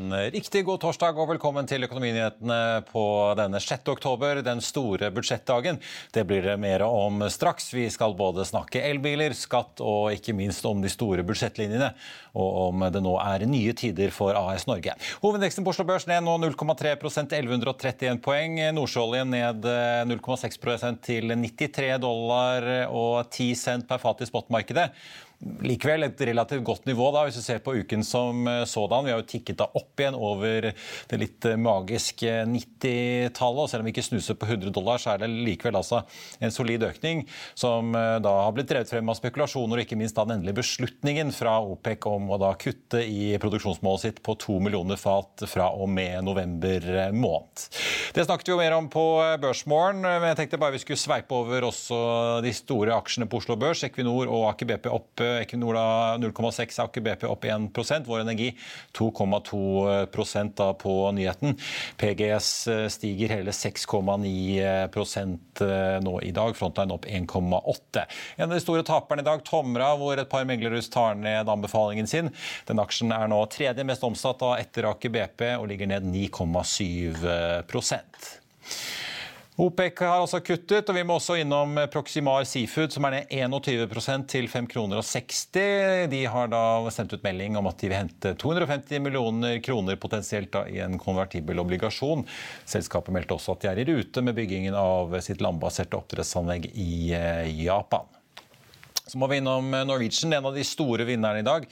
En riktig god torsdag og velkommen til Økonominyhetene på denne 6. oktober, den store budsjettdagen. Det blir det mer om straks. Vi skal både snakke elbiler, skatt og ikke minst om de store budsjettlinjene, og om det nå er nye tider for AS Norge. Hovedindeksen på Oslo Børs ned nå 0,3% 1131 poeng. Nordsjøoljen ned 0,6% til 93 dollar og 10 cent per fat i spotmarkedet. Likevel et relativt godt nivå da, hvis du ser på uken som eh, sådan. Vi har jo tikket da opp igjen over det litt eh, magiske 90-tallet. og Selv om vi ikke snuser på 100 dollar, så er det likevel altså en solid økning som eh, da har blitt drevet frem av spekulasjoner og ikke minst da den endelige beslutningen fra OPEC om å da kutte i produksjonsmålet sitt på to millioner fat fra og med november måned. Det snakket vi jo mer om på Børsmorgen, men jeg tenkte bare vi skulle sveipe over også de store aksjene på Oslo Børs. Equinor og Aker BP opp Equinor 0,6, Aker BP opp 1% Vår Energi 2,2% på nyheten. PGS eh, stiger hele 6,9 eh, nå i dag. Frontline opp 1,8. En av de store taperne i dag, Tomra, hvor et par meglerhus tar ned anbefalingen sin. Den aksjen er nå tredje mest omsatt av etter Aker BP og ligger ned 9,7 OPEC har altså kuttet, og vi må også innom Proximar Seafood, som er ned 21 til 5 kroner og 60. De har da sendt ut melding om at de vil hente 250 millioner kroner potensielt da, i en konvertibel obligasjon. Selskapet meldte også at de er i rute med byggingen av sitt landbaserte oppdrettsanlegg i eh, Japan. Så må vi innom eh, Norwegian, en av de store vinnerne i dag.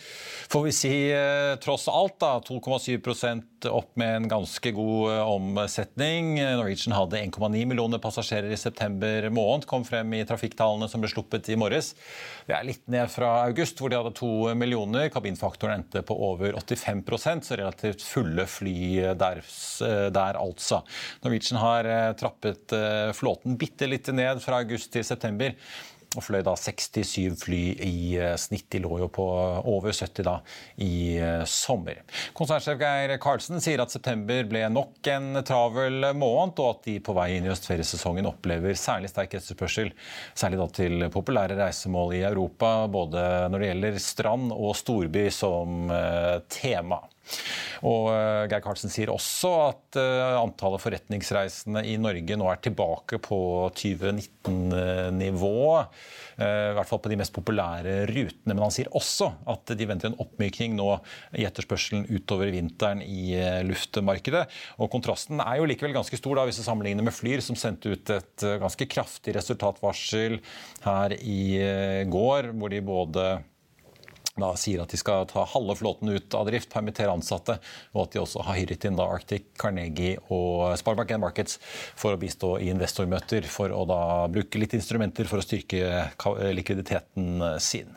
Får vi si eh, tross alt, da. 2,7% opp med en ganske god eh, omsetning. Norwegian hadde 1,9 millioner passasjerer i september måned, kom frem i trafikktallene som ble sluppet i morges. Det er litt ned fra august, hvor de hadde 2 millioner. Kabinfaktoren endte på over 85% så relativt fulle fly der, der altså. Norwegian har trappet flåten bitte litt ned fra august til september og fløy da 67 fly i eh, snitt. De lå jo på over 70 da i eh, sommer. Konsernsjef Geir Karlsen sier at september ble nok en travel måned, og at de på vei inn i høstferiesesongen opplever særlig sterk etterspørsel, særlig da til populære reisemål i Europa, både når det gjelder strand og storby som eh, tema. Og Geir Karlsen sier også at antallet forretningsreisende i Norge nå er tilbake på 2019-nivå. Eh, I hvert fall på de mest populære rutene. Men han sier også at de venter en oppmykning nå i etterspørselen utover vinteren i eh, luftmarkedet. Og kontrasten er jo likevel ganske stor da, hvis du sammenligner med Flyr, som sendte ut et eh, ganske kraftig resultatvarsel her i går, hvor de både da sier at de skal ta halve flåten ut av drift, permittere ansatte, og at de også har hyret inn da Arctic, Carnegie og Sparbank Markets for å bistå i investormøter, for å da bruke litt instrumenter for å styrke likviditeten sin.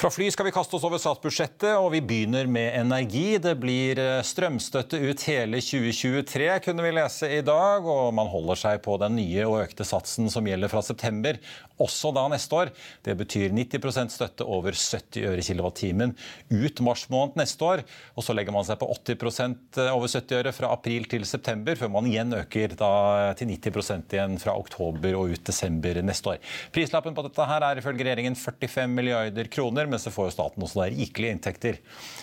Fra fly skal vi kaste oss over statsbudsjettet, og vi begynner med energi. Det blir eh, strømstøtte ut hele 2023, kunne vi lese i dag. Og man holder seg på den nye og økte satsen som gjelder fra september, også da neste år. Det betyr 90% støtte over 70 øre kilowattimen ut mars måned neste år. Og så legger man seg på 80 eh, over 70 øre fra april til september, før man igjen øker da til 90% igjen fra oktober og ut desember neste år. Prislappen på dette her er ifølge regjeringen 45 milliarder kroner men så får jo staten også da rikelige inntekter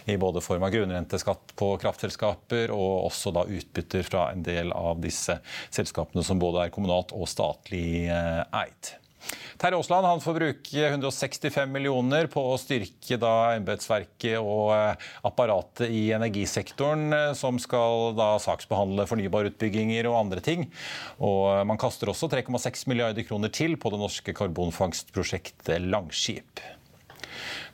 i både form av grunnrenteskatt på kraftselskaper og også da utbytter fra en del av disse selskapene som både er kommunalt og statlig eh, eid. Terje Aasland får bruke 165 millioner på å styrke embetsverket og eh, apparatet i energisektoren, eh, som skal da saksbehandle fornybare utbygginger og andre ting. Og man kaster også 3,6 milliarder kroner til på det norske karbonfangstprosjektet Langskip.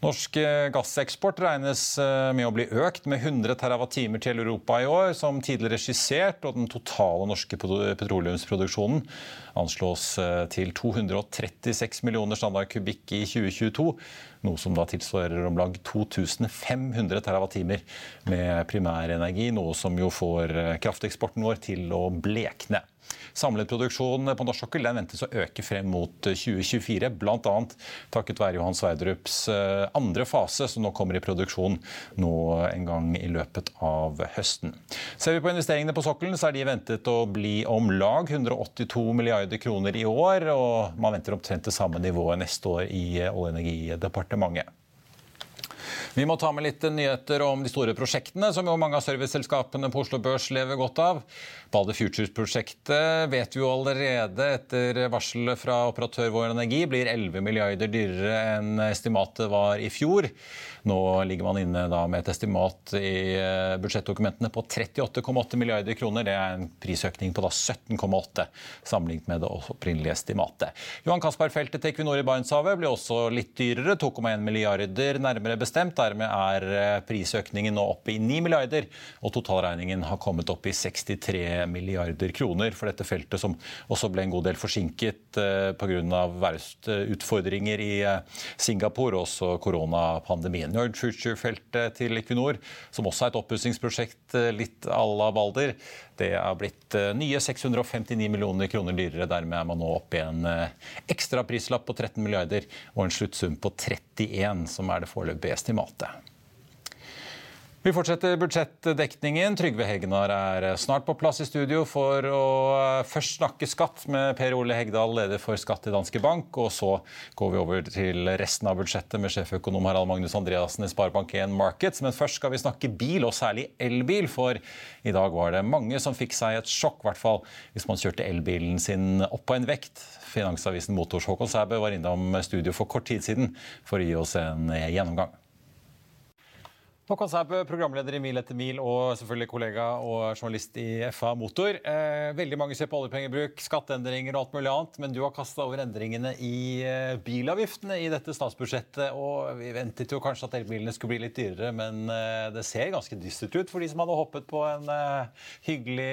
Norsk eh, gasseksport regnes eh, med å bli økt med 100 TWh til Europa i år, som tidligere skissert, og den totale norske petroleumsproduksjonen anslås eh, til 236 millioner standard kubikk i 2022. Noe som da tilsvarer om lag 2500 TWh med primærenergi, noe som jo får krafteksporten vår til å blekne. Samlet produksjon på norsk sokkel ventes å øke frem mot 2024, bl.a. takket være Johan Sverdrups eh, andre fase, som nå kommer i produksjon nå en gang i løpet av høsten. Ser vi på investeringene på sokkelen, så er de ventet å bli om lag 182 milliarder kroner i år, og man venter omtrent det samme nivået neste år i Olje- og energidepartementet. Vi må ta med litt nyheter om de store prosjektene, som jo mange av serviceselskapene på Oslo Børs lever godt av. Balder Futures-prosjektet vet vi jo allerede etter varselet fra operatør Vår Energi blir 11 milliarder dyrere enn estimatet var i fjor. Nå ligger man inne med et estimat i eh, budsjettdokumentene på 38,8 milliarder kroner. Det er en prisøkning på 17,8 sammenlignet med det opprinnelige estimatet. Johan Castberg-feltet til Equinor i Barentshavet blir også litt dyrere, 2,1 milliarder nærmere bestemt. Dermed er eh, prisøkningen nå oppe i 9 milliarder, og totalregningen har kommet opp i 63 milliarder kroner for dette feltet, som også ble en god del forsinket eh, pga. værutfordringer i Singapore og også koronapandemien. Nord Future-feltet til Equinor, som også er et oppussingsprosjekt eh, litt à la Balder, det er blitt nye 659 millioner kroner dyrere. Dermed er man nå oppe i en ekstra prislapp på 13 milliarder og en sluttsum på 31, som er det foreløpige estimatet. Vi fortsetter budsjettdekningen. Trygve Hegnar er snart på plass i studio for å eh, først snakke skatt med Per Ole Hegdal, leder for Skatt i Danske Bank. Og så går vi over til resten av budsjettet med sjeføkonom Harald Magnus Andreassen i Sparebank1 Markets. Men først skal vi snakke bil, og særlig elbil. For i dag var det mange som fikk seg et sjokk, i hvert fall hvis man kjørte elbilen sin opp på en vekt. Finansavisen Motors Håkon Sæbø var innom studio for kort tid siden for å gi oss en gjennomgang. Håkon Sæbø, programleder i Mil etter mil og selvfølgelig kollega og journalist i FA Motor. Eh, veldig mange ser på oljepengebruk, skatteendringer og alt mulig annet, men du har kasta over endringene i eh, bilavgiftene i dette statsbudsjettet. og Vi ventet jo kanskje at elbilene skulle bli litt dyrere, men eh, det ser ganske dystert ut for de som hadde hoppet på en hyggelig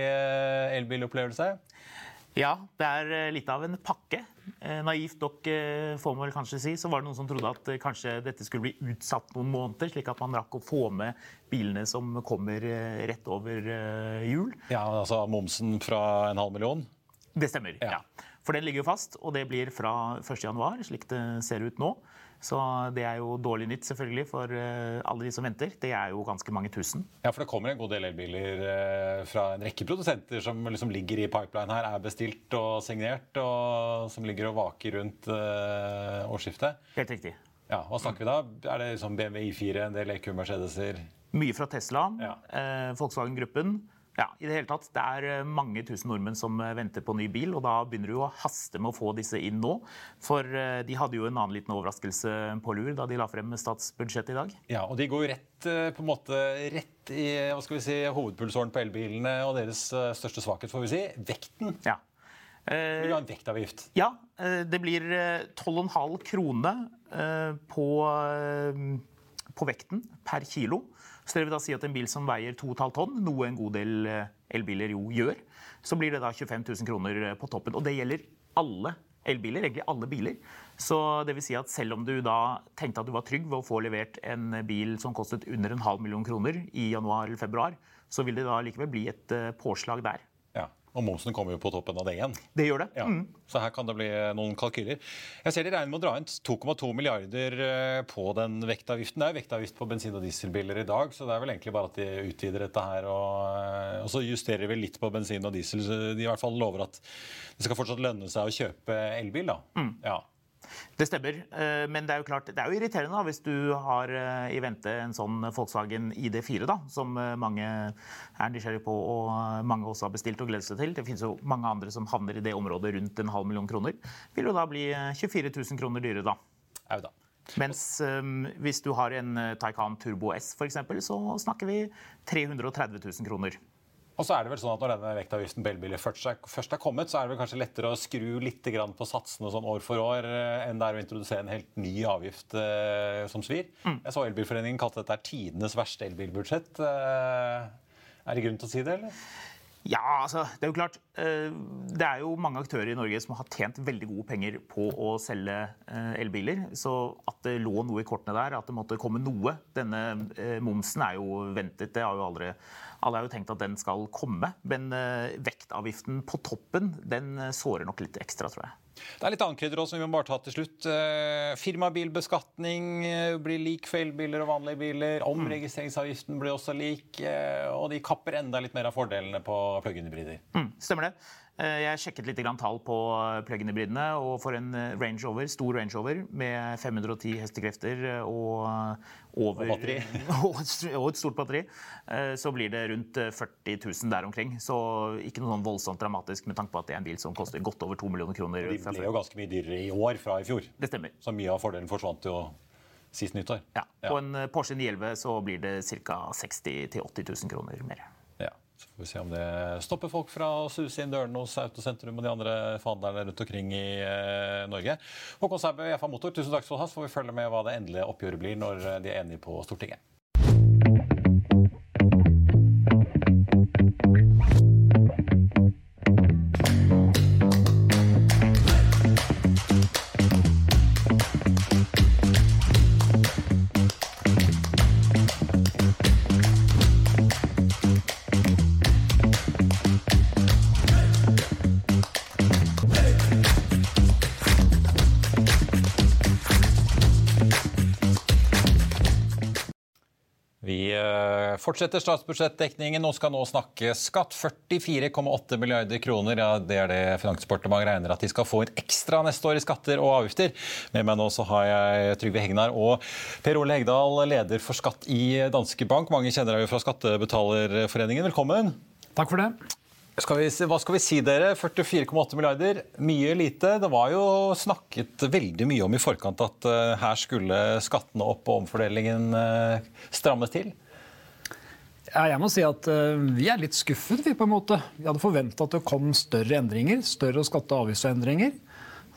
elbilopplevelse? Ja, det er litt av en pakke. Eh, naivt nok, eh, får man vel kanskje si, så var det noen som trodde at kanskje dette skulle bli utsatt noen måneder, slik at man rakk å få med bilene som kommer rett over jul. Ja, altså momsen fra en halv million? Det stemmer, ja. ja. For den ligger jo fast, og det blir fra 1.1, slik det ser ut nå. Så det er jo dårlig nytt selvfølgelig for eh, alle de som venter. Det er jo ganske mange tusen. Ja, for det kommer en god del elbiler eh, fra en rekke produsenter som liksom ligger i pipeline her, er bestilt og signert, og som ligger og vaker rundt uh, årsskiftet. Helt riktig. Ja, Hva snakker vi da? Er det liksom BMW I4, en del EQ Mercedeser? Mye fra Tesla, ja. eh, Volkswagen-gruppen. Ja, i Det hele tatt. Det er eh, mange tusen nordmenn som eh, venter på ny bil, og da begynner det jo å haste med å få disse inn nå. For eh, de hadde jo en annen liten overraskelse på lur da de la frem statsbudsjettet i dag. Ja, og de går jo rett, på en måte, rett i hva skal vi si, hovedpulsåren på elbilene, og deres største svakhet, får vi si, vekten. Ja. Eh, vil ha en vektavgift? Ja, det blir 12,5 kroner på, på vekten per kilo. Så det vil da si at en bil som veier 2,5 tonn, noe en god del eh, elbiler jo gjør, så blir det da 25 000 kroner eh, på toppen. Og det gjelder alle elbiler, egentlig alle biler. Så det vil si at selv om du da tenkte at du var trygg ved å få levert en bil som kostet under en halv million kroner i januar eller februar, så vil det da likevel bli et eh, påslag der. Og momsen kommer jo på toppen av det igjen. Det gjør det. Ja. Mm. Så her kan det bli noen kalkyler. Jeg ser de regner med å dra inn 2,2 milliarder eh, på den vektavgiften. Det er vektavgift på bensin- og dieselbiler i dag, så det er vel egentlig bare at de utvider dette her. Og, eh, og så justerer vi litt på bensin og diesel. Så de i hvert fall lover at det skal fortsatt lønne seg å kjøpe elbil. da. Mm. Ja. Det stemmer. Eh, men det er jo klart, det er jo irriterende da, hvis du har eh, i vente en sånn Volkswagen ID4, da, som eh, mange er nysgjerrig på og mange også har bestilt og gledet seg til. Det finnes jo mange andre som havner i det området rundt en halv million kroner. Vil jo da bli 24 000 kroner dyrere, da. Au da. Mens um, hvis du har en Taycan Turbo S, f.eks., så snakker vi 330 000 kroner. Og så er det vel sånn at Når denne vektavgiften på elbiler først er, først er, kommet, så er det vel kanskje lettere å skru litt på satsene sånn år for år eh, enn det er å introdusere en helt ny avgift eh, som svir. Mm. Jeg så Elbilforeningen kalte dette tidenes verste elbilbudsjett. Eh, er det grunn til å si det, eller? Ja, altså, det er jo klart. Eh, det er jo mange aktører i Norge som har tjent veldig gode penger på å selge eh, elbiler. Så at det lå noe i kortene der, at det måtte komme noe Denne eh, momsen er jo ventet. det har jo aldri, Alle har jo tenkt at den skal komme. Men vektavgiften på toppen, den sårer nok litt ekstra, tror jeg. Det er litt annet også, vi må bare ta til slutt. Eh, firmabilbeskatning eh, blir lik for elbiler og vanlige biler. Omregistreringsavgiften blir også lik. Eh, og de kapper enda litt mer av fordelene på plug-in-hybrider. Mm, stemmer det. Eh, jeg sjekket litt tall på eh, plug-in-hybridene, og for en eh, Range Rover, stor Range Rover med 510 hestekrefter og, over, og, og et stort batteri, så blir det rundt 40 000 der omkring. Så ikke noe sånn voldsomt dramatisk med tanke på at det er en bil som koster godt over 2 millioner kroner. De ble jo ganske mye dyrere i år fra i fjor. Det stemmer. Så mye av fordelen forsvant jo sist nyttår. Ja. På en Porsche 911 så blir det ca. 60 000-80 000 kroner mer. Så får vi se om det stopper folk fra å suse inn dørene hos Autosentrum og de andre forhandlerne rundt omkring i eh, Norge. Håkon Sæbø i FA Motor, tusen takk skal du ha. Så får vi følge med hva det endelige oppgjøret blir når de er enige på Stortinget. Fortsetter statsbudsjettdekningen og skal nå snakke skatt. 44,8 milliarder kroner. Ja, det er det Finansdepartementet regner at de skal få inn ekstra neste år i skatter og avgifter. Med meg nå så har jeg Trygve Hegnar og Per Ole Hegdal, leder for skatt i Danske Bank. Mange kjenner deg jo fra Skattebetalerforeningen. Velkommen. Takk for det. Skal vi, hva skal vi si, dere? 44,8 milliarder. Mye lite. Det var jo snakket veldig mye om i forkant at uh, her skulle skattene opp og omfordelingen uh, strammes til. Ja, jeg må si at uh, Vi er litt skuffet. Vi på en måte. Vi hadde forventa at det kom større endringer. Større skatte- og avgiftsendringer.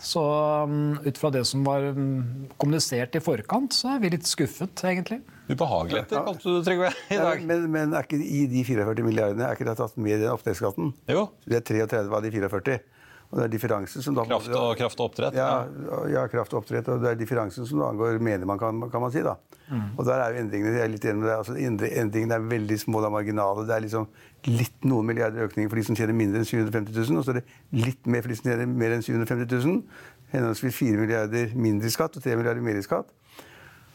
Så um, ut fra det som var um, kommunisert i forkant, så er vi litt skuffet, egentlig. Ubehageligheter, kalte du det, Trygve, i dag. Ja, men, men, er ikke i de 44 milliardene er ikke det tatt med i den oppdrettsskatten? Jo. Det er 33 av de 44. Og det er differansen som da Kraft og, kraft og oppdrett? Ja, ja, kraft og oppdrett. Og det er differansen som angår mener kan, kan man si. da. Mm. Og der er jo endringene jeg er litt enig med deg, altså, endringene er veldig små, det er marginale. Det er liksom litt noen milliarder økning for de som tjener mindre enn 750 000, og så er det litt mer for de som tjener mer enn 750 000. Henholdsvis 4 milliarder mindre i skatt og 3 milliarder mer i skatt.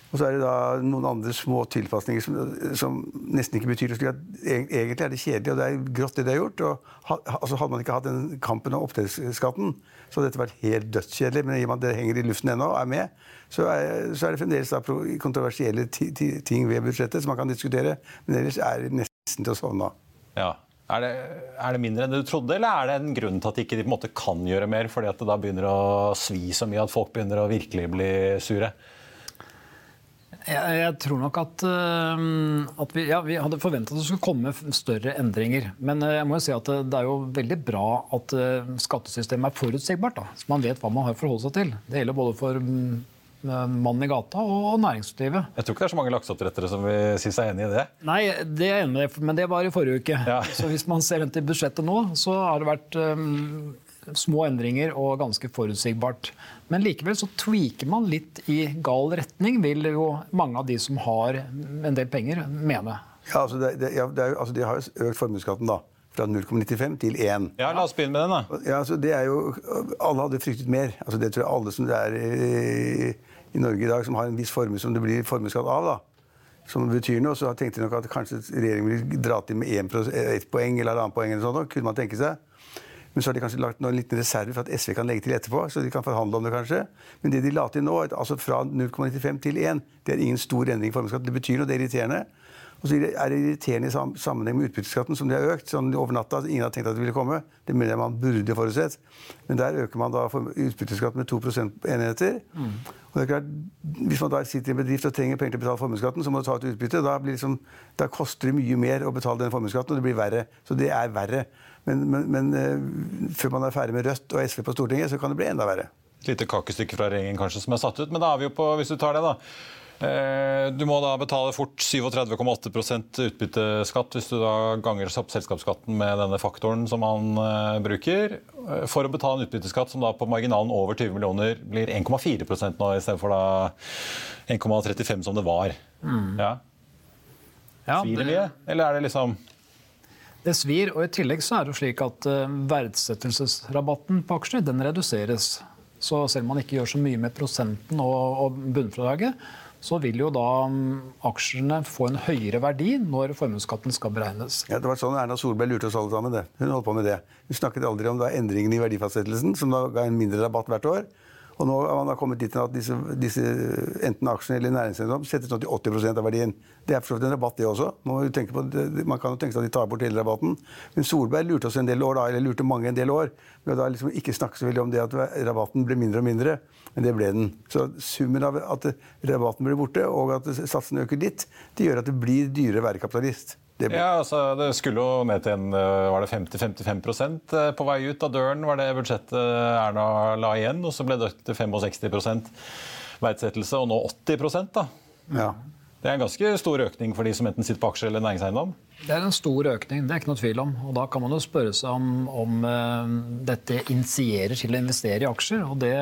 Og så er det da noen andre små tilpasninger som, som nesten ikke betyr noe. Egentlig er det kjedelig, og det er grått det de har gjort. Og, altså, hadde man ikke hatt den kampen om oppdrettsskatten, så hadde dette vært helt dødskjedelig. Men i og med at det henger i luften ennå og er med, så er, så er det fremdeles kontroversielle ting ved budsjettet som man kan diskutere. Men ellers er det nesten til å sovne av. Ja. Er det, er det, mindre enn du trodde, eller er det en grunn til at de ikke måte kan gjøre mer, fordi at det da begynner å svi så mye at folk begynner å virkelig bli sure? Jeg, jeg tror nok at, uh, at vi, ja, vi, hadde forventa at det skulle komme større endringer. Men uh, jeg må jo si at det er jo veldig bra at uh, skattesystemet er forutsigbart. Da, så man vet hva man har å forholde seg til. Det gjelder både for um, mannen i gata og næringslivet. Jeg tror ikke det er så mange lakseoppdrettere som vil si seg enig i det. Nei, det er jeg enig men det var i forrige uke. Ja. Så hvis man ser til budsjettet nå, så har det vært um, små endringer og ganske forutsigbart. Men likevel så tweaker man litt i gal retning, vil jo mange av de som har en del penger, mene. Ja, altså, det, det, ja, det er, altså De har jo økt formuesskatten, da fra 0,95 til 1. Ja, La oss begynne med den. da. Ja, altså, det er jo, Alle hadde fryktet mer. Altså, det tror jeg alle som er i, i Norge i dag som har en viss formue som det blir formuesskatt av. da, som betyr noe, så tenkte de nok at kanskje regjeringen ville dra til med ett poeng eller annet poeng. eller sånt, da, kunne man tenke seg. Men så har de kanskje lagt en liten reserve for at SV kan legge til etterpå. så de kan forhandle om det kanskje. Men det de la til nå, altså fra 0,95 til 1, det er ingen stor endring i formuesskatten. Det betyr noe, det er irriterende. Og så er det irriterende i sammenheng med utbytteskatten, som de har økt sånn over natta. Ingen har tenkt at det ville komme. Det mener jeg man burde forutsett. Men der øker man da utbytteskatten med 2 prosentenheter. Mm. Og det er klart, Hvis man da sitter i en bedrift og trenger penger til å betale formuesskatten, så må du ta et utbytte. Da, liksom, da koster det mye mer å betale den formuesskatten, og det blir verre. Så det er verre. Men, men, men uh, før man er ferdig med Rødt og SV på Stortinget, så kan det bli enda verre. Et lite kakestykke fra regjeringen kanskje som er satt ut, men da er vi jo på, hvis du tar det, da. Eh, du må da betale fort 37,8% utbytteskatt hvis du da ganger opp selskapsskatten med denne faktoren som man uh, bruker, eh, for å betale en utbytteskatt som da på marginalen over 20 millioner blir 1,4% nå istedenfor 1,35 som det var. Mm. Ja. ja det mye, eller er det liksom det svir, og i tillegg så er det slik at uh, verdsettelsesrabatten på aksjer den reduseres. Så selv om man ikke gjør så mye med prosenten og, og bunnfradraget, så vil jo da mm, aksjene få en høyere verdi når formuesskatten skal beregnes. Ja, Det var sånn Erna Solberg lurte oss alle sammen. det. Hun holdt på med det. Hun snakket aldri om da endringene i verdifastsettelsen, som da ga en mindre rabatt hvert år. Og nå har man kommet dit at disse, disse enten aksjene eller næringseiendom settes nå til 80% av verdien. Det er for en rabatt, det også. Man, på, man, kan jo tenke seg at de tar bort hele rabatten. Men Solberg lurte oss en del år, da, eller lurte mange en del år ved å da liksom ikke snakke så veldig om det at rabatten ble mindre og mindre. Men det ble den. Så summen av at rabatten blir borte, og at satsene øker litt, det gjør at det blir dyrere å være kapitalist. Det, ja, altså, det skulle jo ned til en, eh, var det 50-55 eh, på vei ut av døren, var det budsjettet Erna la igjen. Og så ble det til 65% verdsettelse, og nå 80 da. Ja. Det er en ganske stor økning for de som enten sitter på aksjer eller næringseiendom? Det er en stor økning, det er ikke noe tvil om. Og da kan man jo spørre seg om, om uh, dette initierer til å investere i aksjer. Og det,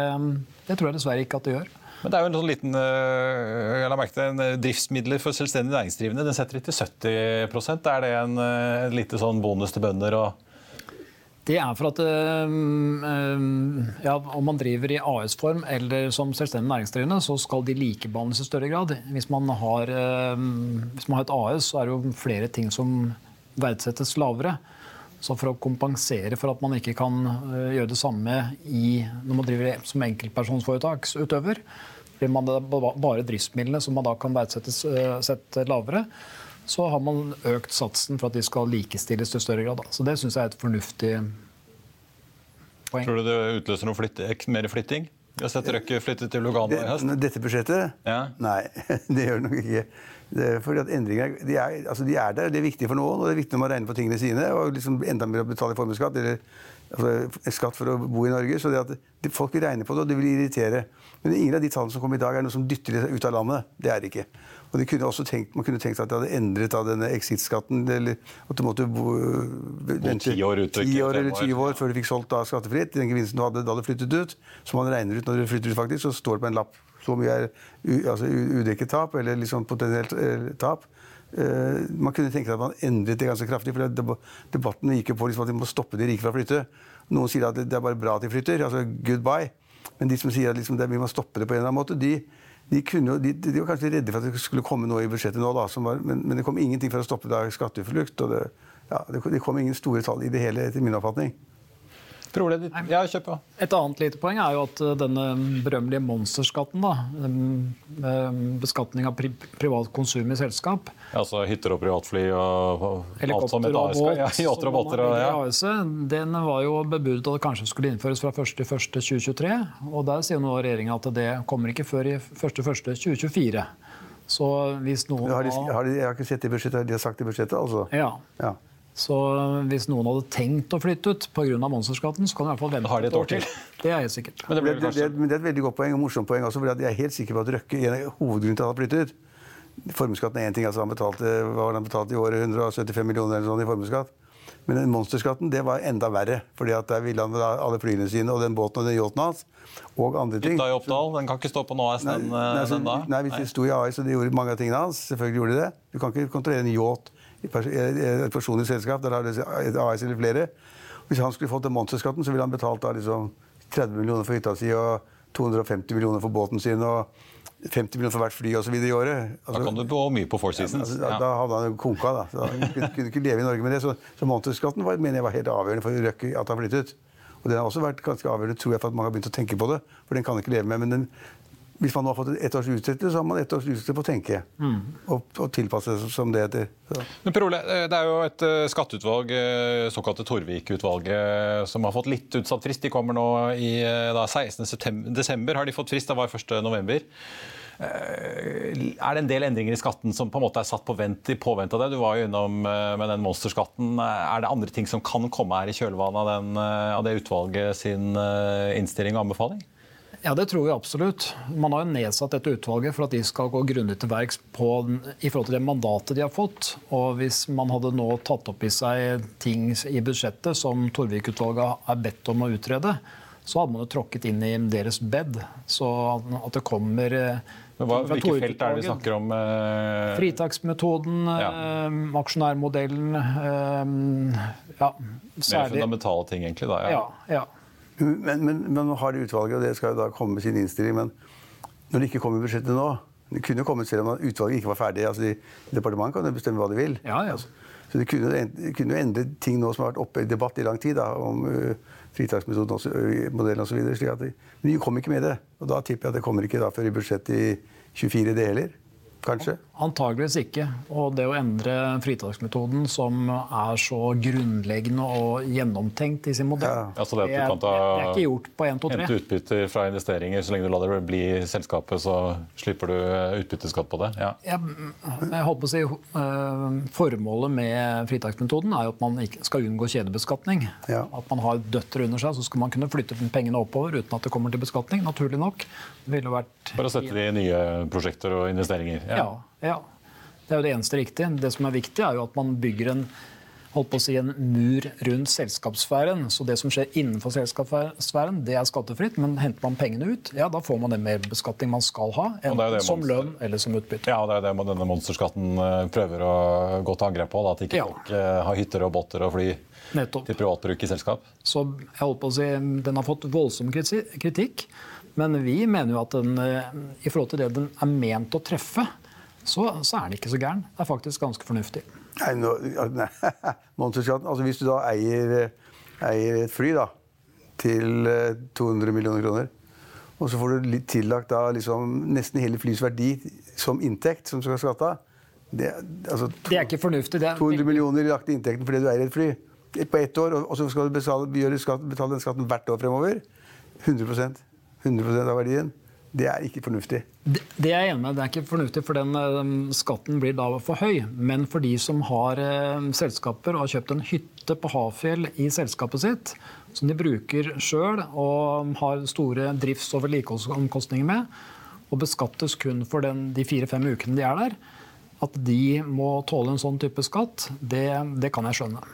det tror jeg dessverre ikke at det gjør. Men det er jo en sånn liten eh, jeg la merke til, eh, driftsmidler for selvstendig næringsdrivende. Den setter de til 70% Er det en, eh, en lite sånn bonus til bønder? og det er for at ja, om man driver i AS-form eller som selvstendig næringsdrivende, så skal de likebehandles i større grad. Hvis man, har, hvis man har et AS, så er det jo flere ting som verdsettes lavere. Så for å kompensere for at man ikke kan gjøre det samme i, når man driver som enkeltpersonsforetaksutøver, blir man bare driftsmidlene som man da kan verdsettes uh, lavere, så har man økt satsen for at de skal likestilles til større grad. Så det syns jeg er et fornuftig poeng. Tror du det utløser noe flytt, mer flytting? Vi har sett Røkke flytte til Lugano i høst. Dette budsjettet? Ja. Nei, det gjør det nok ikke. Det fordi at endringer de er, altså de er, der, det er viktig for noen, og det er viktig når man regner på tingene sine. og liksom Enda mer å betale formuesskatt eller altså, skatt for å bo i Norge. Så det at folk vil regne på det, og det vil irritere. Men ingen av de tallene som kommer i dag, er noe som dytter dem ut av landet. Det er det ikke. Og de kunne også tenkt, Man kunne tenkt at de hadde endret av denne exit-skatten. Eller at du måtte bo, vente ti år, år eller 20 år før du fikk solgt da skattefritt. Den gevinsten du hadde da du flyttet ut. Så man regner ut når du flytter ut, faktisk, så står det på en lapp så mye er altså, udekket tap, eller liksom potensielt eh, tap. Uh, man kunne tenke seg at man endret det ganske kraftig. for Debatten gikk jo på liksom at de må stoppe de rike fra å flytte. Noen sier at det er bare bra at de flytter. altså goodbye. Men de som sier at liksom, vi må stoppe det på en eller annen måte, de, de, kunne, de, de var kanskje redde for at det skulle komme noe i budsjettet nå. Da, var, men, men, det kom ingenting for å stoppe skatteflukt. og det, ja, det, kom ingen store tall i det hele, etter min oppfatning. Problemet ditt Ja, kjør på. Et annet lite poeng er jo at eh, denne berømmelige monsterskatten, da, eh, beskatning av pri privat konsum i selskap Altså hytter og privatfly og alt som et og AS båt, Ja, yachter og båter og ja. AS, den var jo bebudet at det kanskje skulle innføres fra 1.1.2023. Og der sier nå regjeringa at det kommer ikke før i 1.1.2024. Så hvis noen Har de, har de, jeg har ikke sett det i budsjettet. De har sagt det i budsjettet, altså? ja. Ja. Så hvis noen hadde tenkt å flytte ut pga. monsterskatten, så kan de i hvert fall vente har de et år til. Det er helt sikkert. Men det Det, det, det, det er et veldig godt poeng og morsomt poeng også, for jeg er helt sikker på at Røkke en av hovedgrunnen til at han har flyttet ut Formuesskatten er én ting. altså Han betalte, hva var han betalte i året? 175 millioner eller sånn i formuesskatt. Men den monsterskatten det var enda verre. fordi at der ville han ha alle flyene sine og den båten og den yachten hans. Og andre ting. Hytta i Oppdal, den kan ikke stå på NAS, den, Nei, altså, den da? nei, hvis de sto i AS og de gjorde mange av tingene hans, selvfølgelig gjorde de det. Du kan ikke kontrollere en yacht et personlig selskap. Der har du et AS eller flere. Hvis han skulle fått den monsterskatten, så ville han betalt da liksom 30 millioner for hytta si og 250 millioner for båten sin og 50 millioner for hvert fly osv. i året. Da kan du gå mye på Four Seasons. Altså, da, da hadde han jo konka. da. Så han kunne, kunne ikke leve i Norge med det. Så, så monsterskatten var, mener jeg var helt avgjørende for Røkke at han flyttet. Og den har også vært ganske avgjørende tror jeg, for at mange har begynt å tenke på det. For den kan ikke leve med. Men den, hvis man har fått et års utsettelse, så har man ett års utsettelse på å tenke. Og, og tilpasse seg som det heter. Så. Men Per Ole, eh, det er jo et eh, skatteutvalg, eh, såkalte Torvik-utvalget, som har fått litt utsatt frist. De kommer nå i eh, da, 16. desember, har de fått frist. Det var 1. november. Eh, Er det en del endringer i skatten som på en måte er satt på vent i påvente av det? Du var jo innom med den monsterskatten. Er det andre ting som kan komme her i kjølvannet av, den, av det utvalget sin innstilling og anbefaling? Ja, det tror vi absolutt. Man har jo nedsatt dette utvalget for at de skal gå grundig til verks på, i forhold til det mandatet de har fått. Og hvis man hadde nå tatt opp i seg ting i budsjettet som Torvik-utvalget er bedt om å utrede, så hadde man jo tråkket inn i deres bed. Så at det kommer eh, Men hva, hvilke felt er det vi snakker om? eh, Fritaksmetoden, Ja. eh, aksjonærmodellen eh, Ja, Mer fundamentale ting, egentlig. da. Ja, ja. Men, men, men har de utvalget, og det skal jo da komme med sin innstilling. Men når det ikke kommer i budsjettet nå Det kunne jo kommet selv om utvalget ikke var ferdig. altså de, Departementet kan jo bestemme hva de vil. Ja, ja. Altså, så det kunne, det kunne jo endre ting nå som har vært oppe i debatt i lang tid, da, om uh, fritaksmetoden og uh, modellen osv. Men de kom ikke med det. Og da tipper jeg at det kommer ikke da før i budsjettet i 24, det heller. Kanskje. Antageligvis ikke. Og det å endre fritaksmetoden, som er så grunnleggende og gjennomtenkt i sin modell, Ja. Altså det at du er, kan ta- det er ikke gjort på 1, 2, 3. Hente utbytter fra investeringer. Så lenge du lar det bli selskapet, så slipper du eh, utbytteskatt på det. Ja. Jeg, jeg håper å si, eh, Formålet med fritaksmetoden er jo at man ikke skal unngå kjedebeskatning. Ja. At man har døtre under seg, så skal man kunne flytte pengene oppover uten at det kommer til beskatning. Naturlig nok. Det ville vært For å sette det i nye prosjekter og investeringer. Ja, ja. Det er jo det eneste riktige. Det som er viktig, er jo at man bygger en holdt på å si en mur rundt selskapssfæren. Så det som skjer innenfor selskapssfæren, det er skattefritt. Men henter man pengene ut, ja, da får man den merbeskatning man skal ha. Enten som man- lønn eller som utbytte. Ja, og det er det denne monsterskatten eh, prøver å gå til angrep på. Da, at ikke Ja. folk eh, har hytter og båter og fly Nettopp. til privatbruk i selskap. Så jeg holdt på å si, Den har fått voldsom kritikk. Men vi mener jo at den, eh, i forhold til det den er ment å treffe, så, så er den ikke så gæren. Det er faktisk ganske fornuftig. Nei, nå, nei. Altså Hvis du da eier, eier et fly da, til eh, 200 millioner kroner, og så får du tillagt da liksom nesten hele flyets verdi som inntekt som skal skatte av det, altså, Det er ikke fornuftig. Det er 200 millioner lagt i inntekten fordi du eier et fly på ett år, og så skal du betale, betale den skatten hvert år fremover. 100% 100% av verdien. Det er ikke fornuftig. Det det er jeg enig med. Det er ikke fornuftig, for den den skatten blir da for høy. Men for de som har eh, selskaper og har kjøpt en hytte på Hafjell i selskapet sitt, som de bruker sjøl og har store drifts- og vedlikeholdsomkostninger med, og beskattes kun for den, de fire-fem ukene de er der, at de må tåle en sånn type skatt, det, det kan jeg skjønne.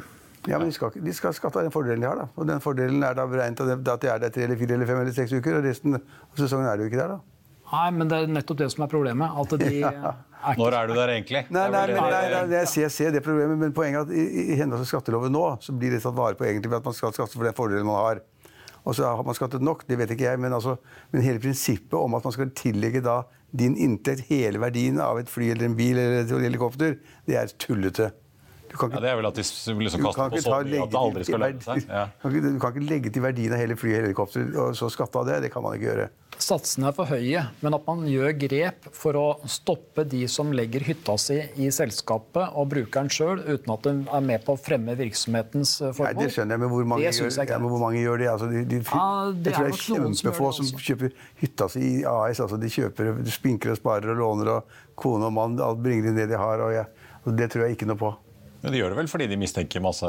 Ja, men de skal, de skal skatte av den fordelen de har. da. Og den fordelen er da beregnet av at de er der tre eller fire eller fem eller seks uker, og resten av sesongen er du ikke der. da. Nei, men det er nettopp det som er problemet. At de er Når er du der egentlig? Nei, nei, men, nei, nei, nei, jeg ser, ser det problemet, men poenget er at i, i henhold til skatteloven nå, så blir det tatt vare på egentlig ved at man skal skatte for den fordelen man har. Og så har man skattet nok, det vet ikke jeg, men, altså, men hele prinsippet om at man skal tillegge da din inntekt hele verdien av et fly eller en bil eller et helikopter, det er tullete. Du kan Ja, det er vel at de liksom kaster på sånn at det aldri skal lønne seg. Ja. Du kan ikke- du kan ikke legge til verdien av hele flyet og helikopteret og så skatte av det. Det kan man ikke gjøre. Satsene er for høye, men at man gjør grep for å stoppe de som legger hytta si i selskapet og brukeren sjøl, uten at de er med på å fremme virksomhetens formål Nei, formål. Det skjønner jeg, men hvor mange, Det gjør, jeg ja, men hvor mange gjør det? Altså, de, de, Ja, det jeg tror er det er kjempefå som som kjøper hytta si i AS. Altså, de kjøper, de spinker og sparer og låner, og kone og mann alt bringer inn det de har. Og jeg, og det tror jeg ikke noe på. Men de gjør det vel fordi de mistenker masse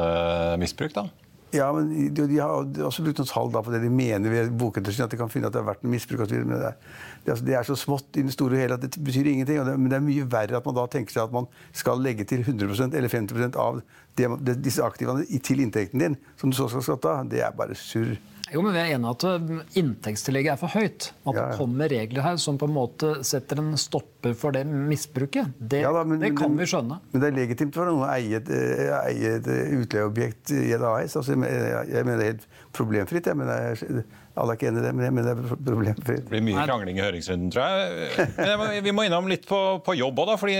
misbruk, da? Ja, men de, de har også brukt noen tall da på det de mener ved bokettersyn, at de kan finne at det har vært en misbruk. Og så men det, er, det, er, altså- det er så smått i det store og hele at det betyr ingenting. Det, men det er mye verre at man da tenker seg at man skal legge til 100% eller 50% av det, disse aktivene til inntekten din, som du så skal skatte av. Det er bare surr. Jo, men Vi er enige at eh, inntektstillegget er for høyt. At Ja, ja. det kommer regler her som på en måte setter en stopper for det misbruket. Det, Ja da, men- det kan men- vi skjønne. Men det er legitimt for noen å eie et, eh, eie et utleieobjekt i et AS. Altså, jeg jeg mener det er helt problemfritt. Jeg mener, jeg- alle er ikke enig i det, men det er problemfritt. Det blir mye krangling i høringsrunden, tror jeg. Men vi må innom litt på, på jobb òg, fordi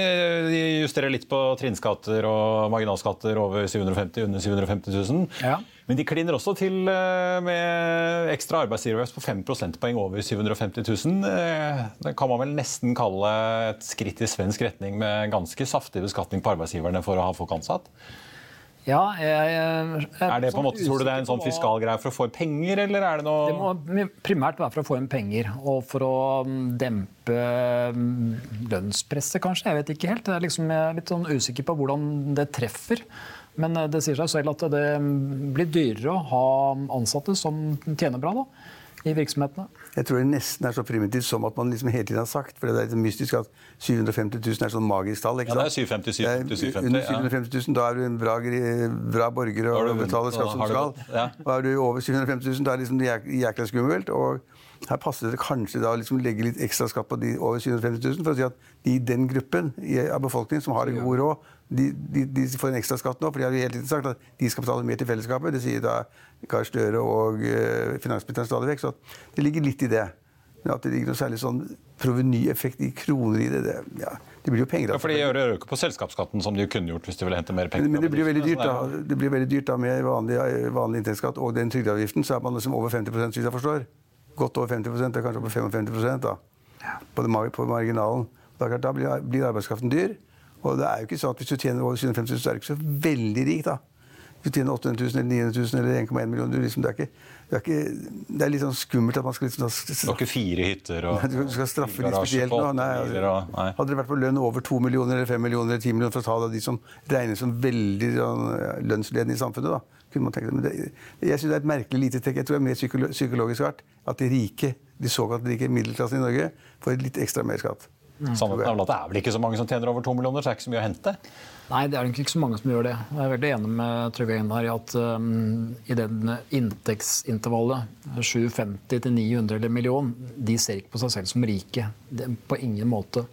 de justerer litt på trinnskatter og marginalskatter over 750 under 750 000. Ja. Men de kliner også til eh, med ekstra arbeidsgiveravgift på 5 prosentpoeng over 750 000. Eh, Det kan man vel nesten kalle et skritt i svensk retning med ganske saftig beskatning på arbeidsgiverne for å ha folk ansatt. Ja, jeg, jeg, Er det på en måte, Tror du det er en sånn usikker fiskal greie for å få inn penger, eller er det noe Det må primært være for å få inn penger og for å mm, dempe mm, lønnspresset, kanskje. Jeg vet ikke helt. Jeg er, liksom, litt sånn usikker på hvordan det treffer. Men eh, det sier seg selv at det mm, blir dyrere å ha ansatte som tjener bra da, i virksomhetene. Jeg tror det nesten er så primitivt som at man liksom hele tiden har sagt. For det er litt mystisk at 750 000 er sånn magisk tall. ikke sant? Ja, det er 750 750, 750, Det er Under 750, 750 000, da er du en bra, bra borger og betaler skatt som skal. ja. Og er du over 750 000, da er det liksom jækla skummelt. Og her passer det kanskje da å liksom legge litt ekstra skatt på de over 750 000, for å si at de i den gruppen av befolkningen som har en god råd, de, de, de får en ekstra skatt nå, for de har jo hele tiden sagt at de skal betale mer til fellesskapet. Det sier da Gahr Støre og uh, finansministeren stadig vekk. Så det ligger litt i det. Men at det ligger noe særlig sånn provenyeffekt i kroner i det, det, ja, det blir jo penger Ja, for de gjør jo ikke på selskapsskatten som de kunne gjort hvis de ville hente mer penger. Men, men det blir jo veldig dyrt da. Det blir veldig dyrt da med vanlig, vanlig inntektsskatt og den trygdeavgiften. Så er man liksom over 50 hvis jeg forstår. Godt over 50 det er kanskje over 55% da. På, det, på marginalen. Da blir, blir arbeidskraften dyr. Og det er jo ikke sånn at hvis du tjener over 750 000, så er du ikke så veldig rik, da. Hvis du tjener 800 000 eller 900 000 eller 1,1 millioner, du liksom, det, er ikke, det, er ikke, det er litt sånn skummelt at man skal liksom Du har ikke fire hytter og du skal straffe litt spesielt nå. Nei. Hadde det vært på lønn over 2 millioner, eller 5 millioner eller 10 millioner for å ta da de som regnes som veldig sånn, lønnsledende i samfunnet, da, kunne man tenke det. Men det, jeg synes det er et merkelig lite trekk. Jeg tror det er mer psykolo psykologisk art at de rike, de såkalt rike middelklassen i Norge får litt ekstra mer skatt. Sannheten er vel at det er vel ikke så mange som tjener over to millioner, så det er ikke så mye å hente. Nei, det er nok ikke så mange som gjør det. Jeg er veldig enig med Trygve Einar i at um, i den inntektsintervallet, 750 til 900 eller million, de ser ikke på seg selv som rike. Det, på ingen måte.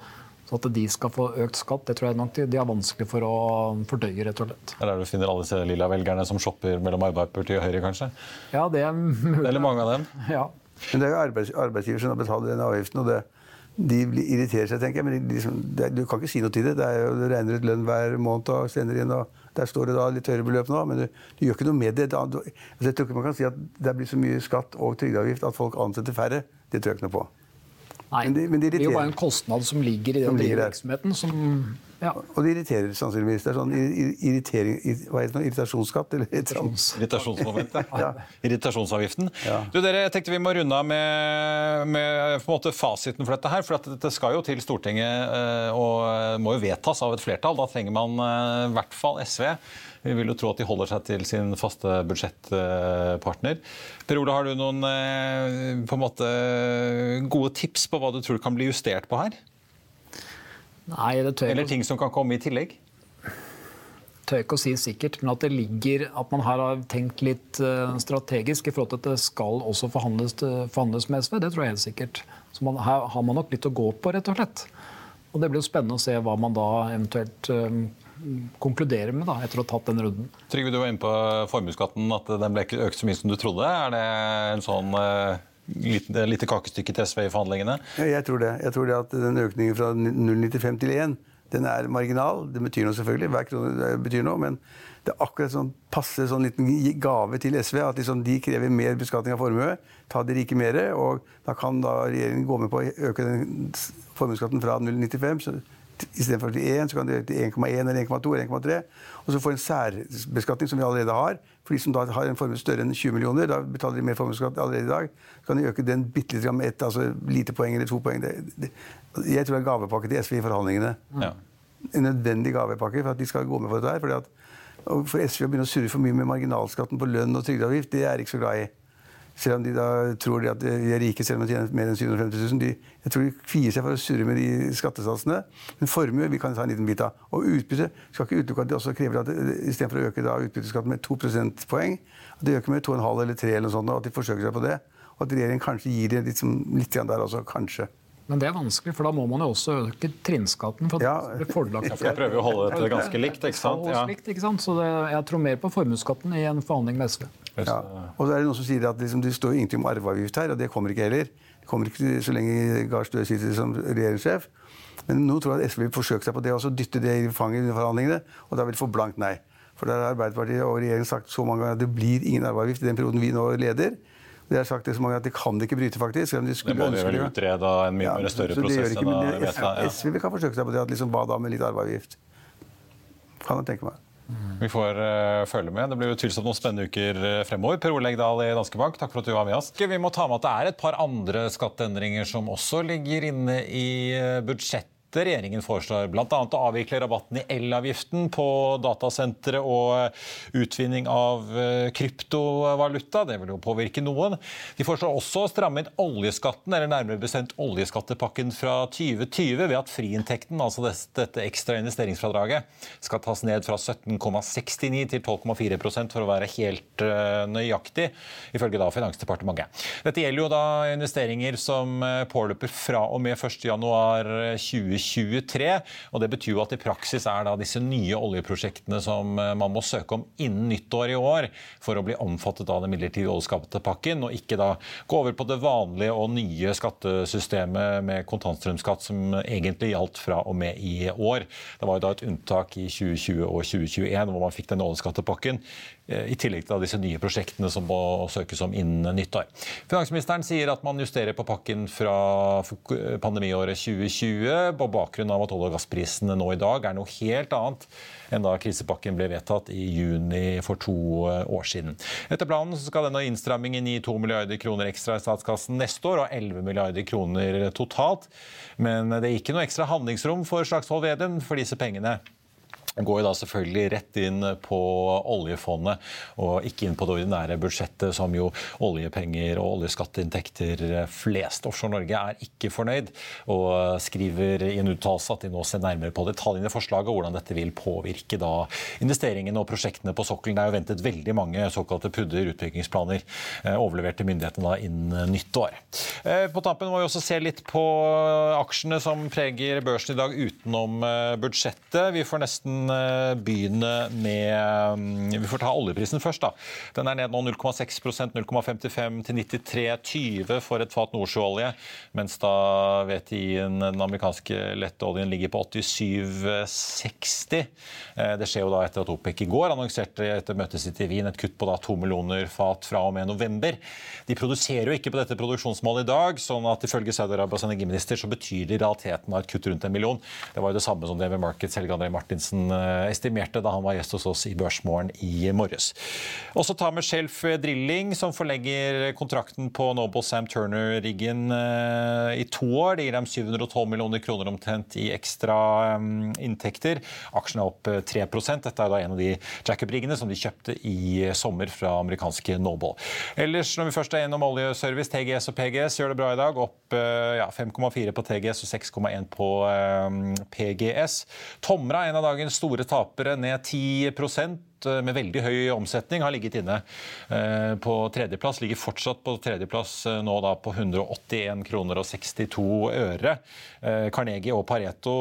Så at de skal få økt skatt, det tror jeg nok de, de har vanskelig for å fordøye, rett og slett. Eller er du finner alle disse lilla velgerne som shopper mellom Arbeiderpartiet og Høyre, kanskje. Ja, det er mulig. Eller mange av dem. Ja. Men det er jo arbeids, arbeidsgiver som har betalt den avgiften, og det, de irriterer seg, tenker jeg. Men liksom, det, er- du kan ikke si noe til det. det er jo, du regner ut lønn hver måned og sender inn, og der står det da litt høyere beløp nå, men du, du gjør ikke noe med det. Da, du, altså, jeg tror ikke man kan si at det blir så mye skatt og trygdeavgift at folk ansetter færre. Det tror jeg ikke noe på. Nei, Men det- men det det er jo bare en kostnad som ligger i den virksomheten. Som, ja. Og det irriterer sannsynligvis. Det er sånn ir- ir- irritering, hva heter det, irritasjonsskatt? Eller et. Irritasjonsmoment, ja. Irritasjonsavgiften. Ja. Du, dere, jeg tenkte Vi må runde av med, med på en måte fasiten for dette. her, for at Dette skal jo til Stortinget eh, og må jo vedtas av et flertall. Da trenger man eh, i hvert fall SV. Vi vil jo tro at de holder seg til sin faste budsjettpartner. Per Ole, har du noen eh, måte gode tips på hva du tror kan bli justert på her? Nei, det tør jeg Eller ting som kan komme i tillegg? tør ikke å si sikkert, men at det ligger at man her har tenkt litt eh, strategisk i forhold til at det skal også forhandles, forhandles med SV, det tror jeg helt sikkert. Så man, her har man nok litt å gå på, rett og slett. Og det blir jo spennende å se hva man da eventuelt eh, konkluderer med da, etter å ha tatt den runden. Trygve, du var inne på formuesskatten, at den ble ikke økt så mye som du trodde. Er det en sånn eh, lite, lite kakestykke til SV i forhandlingene? Ja, jeg tror det. Jeg tror det at den økningen fra 0,95 til 1 Den er marginal. Det betyr noe, selvfølgelig. Hver krone betyr noe. Men det er akkurat sånn passe sånn liten gave til SV at liksom de krever mer beskatning av formue. Ta de rike mer. Og da kan da regjeringen gå med på å øke den formuesskatten fra 0,95 Istedenfor til 1, så kan du øke til 1,1 eller 1,2 eller 1,3. Og så får en særbeskatning som vi allerede har. For de som da har en formue større enn 20 millioner, da betaler de mer formuesskatt allerede i dag. Så kan de øke den bitte litt med ett altså lite poeng eller to poeng. Det, det, jeg tror det er gavepakke til SV i forhandlingene. Ja. En nødvendig gavepakke for at de skal gå med på dette her. Fordi at, for SV å begynne å surre for mye med marginalskatten på lønn og trygdeavgift, det er jeg ikke så glad i. Selv om de da tror de at de er rike selv om de tjener mer enn 750 000. De, jeg tror de kvier seg for å surre med de skattesatsene. Men formue vi kan ta en liten bit av. Og utbytte skal ikke utelukke at de også krever at istedenfor å øke da utbytteskatten med 2 prosentpoeng, at de øker med 2,5 eller 3 eller noe sånt, og at de forsøker seg på det. Og at regjeringen kanskje gir det litt, litt der også. Kanskje. Men det er vanskelig, for da må man jo også øke trinnskatten. for ja. det blir fordelaktig. For prøver prøve å holde dette ganske likt. ikke sant? Ja. Så det, jeg tror mer på formuesskatten i en forhandling med SV. Ja. Og så er det noen som sier at liksom, Det står ingenting om arveavgift her, og det kommer ikke heller. Det kommer ikke så lenge Gahr Støre sitter som regjeringssjef. Men nå tror jeg at SV vil forsøke seg på det, og dytte det i fanget under forhandlingene. Og da vil de få blankt nei. For da har Arbeiderpartiet og regjeringen sagt så mange ganger at det blir ingen arveavgift i den perioden vi nå leder. De har sagt det så mange at de kan det ikke bryte, faktisk. De det må de vel utrede en mye ja, større prosess enn vedta? SV kan forsøke seg på det. at liksom, Hva da med litt arveavgift? Kan jeg tenke meg. Vi får uh, følge med. Det blir utvilsomt noen spennende uker uh, fremover. Per Ole Legdal i Danske Bank, takk for at du var med oss. Vi må ta med at det er et par andre skatteendringer som også ligger inne i uh, budsjettet Regjeringen foreslår bl.a. å avvikle rabatten i elavgiften på datasentre og utvinning av eh, kryptovaluta. Det vil jo påvirke noen. De foreslår også å stramme inn oljeskatten, eller nærmere bestemt oljeskattepakken fra 2020, ved at friinntekten, altså dette ekstra investeringsfradraget, skal tas ned fra 17,69 til 12,4% for å være helt eh, nøyaktig, ifølge da Finansdepartementet. Dette gjelder jo da investeringer som eh, påløper fra og med 1.1.2020 2023. og Det betyr jo at i praksis er da disse nye oljeprosjektene som eh, man må søke om innen nyttår i år for å bli omfattet av den midlertidige oljeskattepakken, og ikke da gå over på det vanlige og nye skattesystemet med kontantstrømskatt som egentlig gjaldt fra og med i år. Det var jo da et unntak i 2020 og 2021 hvor man fikk denne oljeskattepakken. Eh, I tillegg til disse nye prosjektene som må søkes om innen nyttår. Finansministeren sier at man justerer på pakken fra pandemiåret 2020 på bakgrunn av at olje- og gassprisene nå i dag er noe helt annet enn da krisepakken ble vedtatt i juni for to år siden. Etter planen skal denne innstrammingen gi 2 milliarder kroner ekstra i statskassen neste år og 11 milliarder kroner totalt. Men det er ikke noe ekstra handlingsrom for Slagsvold Vedum for disse pengene går jo da selvfølgelig rett inn på oljefondet, og ikke inn på det ordinære budsjettet, som jo oljepenger og oljeskatteinntekter flest. Offshore Norge er ikke fornøyd, og skriver i en uttalelse at de nå ser nærmere på detaljene i forslaget, og hvordan dette vil påvirke da investeringene og prosjektene på sokkelen. Det er jo ventet veldig mange såkalte pudder, utbyggingsplaner, eh, overlevert til myndighetene da innen nyttår. Eh, på tampen må vi også se litt på aksjene som preger børsen i dag utenom eh, budsjettet. Vi får nesten Eh, begynne med mm, Vi får ta oljeprisen først. da. Den er ned nå 0,6% 0,55 til 93,20 for et fat nordsjøolje. Mens da WTI-en, den amerikanske letteoljen, ligger på 87,60. Eh, det skjer jo da etter at OPEC i går annonserte etter møtet sitt i Wien et kutt på da 2 millioner fat fra og med november. De produserer jo ikke på dette produksjonsmålet i dag, sånn at ifølge Saudi-Arabias energiminister så betyr det i realiteten et kutt rundt en million. Det var jo det samme som det med Markets Helge André Martinsen estimerte da han var gjest hos oss i Børsmorgen i morges. Også ta med Shelf Drilling, som forlegger kontrakten på Noble Sam Turner-riggen eh, i to år. Det gir dem 712 millioner kroner omtrent i ekstra eh, inntekter. Aksjene er opp 3 Dette er da en av de jackup-riggene som de kjøpte i sommer fra amerikanske Noble. Ellers, når vi først er gjennom oljeservice, TGS og PGS gjør det bra i dag. Opp ja, 5,4 på TGS og 6,1 på PGS. Tomra, en av dagens store tapere, ned 10 med veldig høy omsetning har ligget inne på tredjeplass. Ligger fortsatt på tredjeplass nå da på 181 kroner og 62 øre. Carnegie og Pareto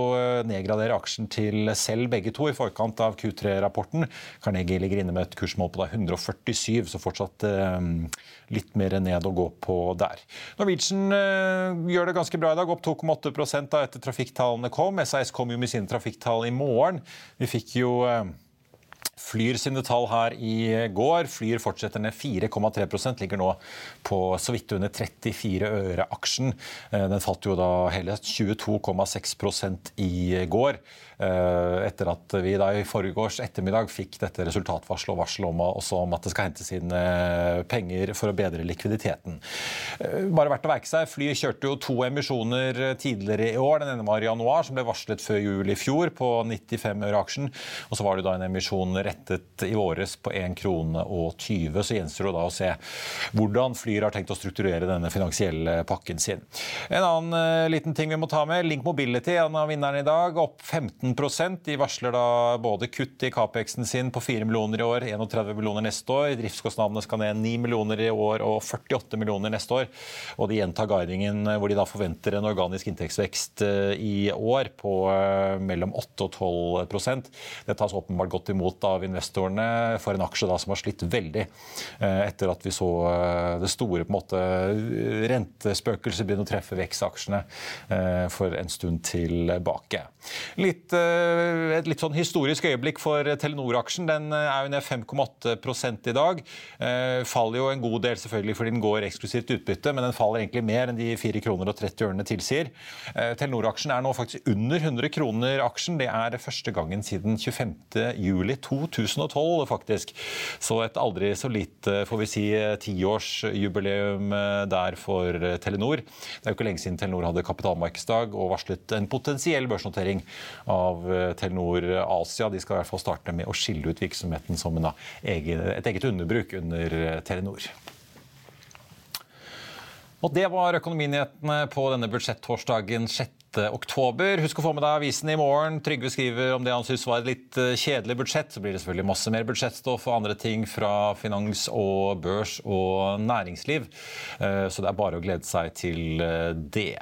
nedgraderer aksjen til selv begge to i forkant av Q3-rapporten. Carnegie ligger inne med et kursmål på 147, så fortsatt litt mer ned å gå på der. Norwegian gjør det ganske bra i dag, opp 2,8 etter trafikktallene kom. SAS kom jo med sine trafikktall i morgen. Vi fikk jo Flyr sine tall her i går. Flyr fortsetter ned 4,3% ligger nå på så vidt under 34 øre aksjen. Den falt jo da hele 22,6% i går. Eh, etter at vi da i forgårs ettermiddag fikk dette resultatvarselet og varsel om, om at det skal hentes inn eh, penger for å bedre likviditeten. Eh, bare verdt å verke seg, Flyet kjørte jo to emisjoner tidligere i år. Den ene var i januar, som ble varslet før jul i fjor, på 95 øre aksjen. Og så var det da en emisjon rettet i våres på 1 krone og 20. Så gjenstår det da å se hvordan Flyr har tenkt å strukturere denne finansielle pakken sin. En annen liten ting vi må ta med, Link Mobility, en av vinnerne i dag, opp 15% De varsler da både kutt i Capex-en sin på 4 millioner i år, 31 millioner neste år. Driftskostnadene skal ned 9 millioner i år og 48 millioner neste år. Og de gjentar guidingen hvor de da forventer en organisk inntektsvekst eh, i år på eh, mellom 8 og 12% Det tas åpenbart godt imot av investorene for en aksje da som har slitt veldig eh, etter at vi så det store på en måte rentespøkelset begynne å treffe vekstaksjene for en stund tilbake. Litt Eh, et litt sånn historisk øyeblikk for Telenor-aksjen. Den eh, er jo ned 5,8% i dag. Eh, faller jo en god del selvfølgelig fordi den går eksklusivt utbytte, men den faller egentlig mer enn de 4 kroner og 30 ørene tilsier. Telenor-aksjen er nå faktisk under 100 kroner aksjen. Det er første gangen siden 25. juli 2012, faktisk. Så et aldri så lite, får vi si, tiårsjubileum der for Telenor. Det er jo ikke lenge siden Telenor hadde kapitalmarkedsdag og varslet en potensiell børsnotering av eh, Telenor Asia. De skal i hvert fall starte med å skille ut virksomheten som en, et eget underbruk under eh, Telenor. Og Det var økonominyhetene på denne budsjettorsdagen 6 oktober. Husk å få med deg avisen i morgen. Trygve skriver om det han syns var et litt eh, kjedelig budsjett. Så blir det selvfølgelig masse mer budsjettstoff og andre ting fra finans og børs og næringsliv. Eh, så det er bare å glede seg til eh, det.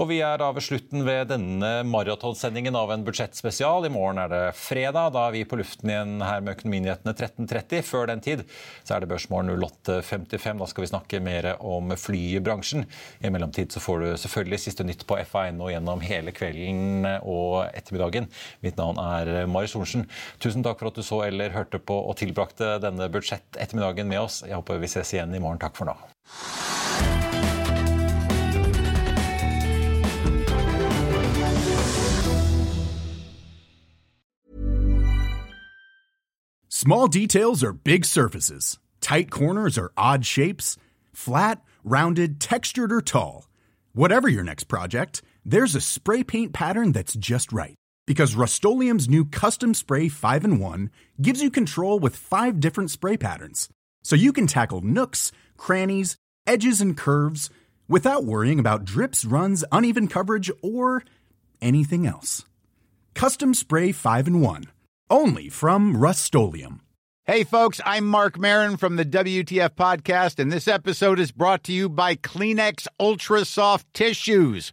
Og vi er da ved slutten ved denne maratonsendingen av en budsjettspesial. I morgen er det fredag. Da er vi på luften igjen her med Økonominyhetene 13.30. Før den tid så er det Børsmorgen 08.55. Da skal vi snakke mer om flybransjen. I mellomtid så får du selvfølgelig siste nytt på FA1 og gjennom hele kvelden og ettermiddagen. Mitt navn er Mari Sorensen. Tusen takk for at du så eller hørte på og tilbrakte denne budsjettettermiddagen med oss. Jeg håper vi ses igjen i morgen. Takk for nå. Small details are big surfaces. Tight corners are odd shapes. Flat, rounded, textured, or tall. Whatever your next project, there's a spray paint pattern that's just right. Because Rust new Custom Spray 5 and 1 gives you control with five different spray patterns. So you can tackle nooks, crannies, edges, and curves without worrying about drips, runs, uneven coverage, or anything else. Custom Spray 5 and 1. Only from Rust Hey, folks, I'm Mark Marin from the WTF Podcast, and this episode is brought to you by Kleenex Ultra Soft Tissues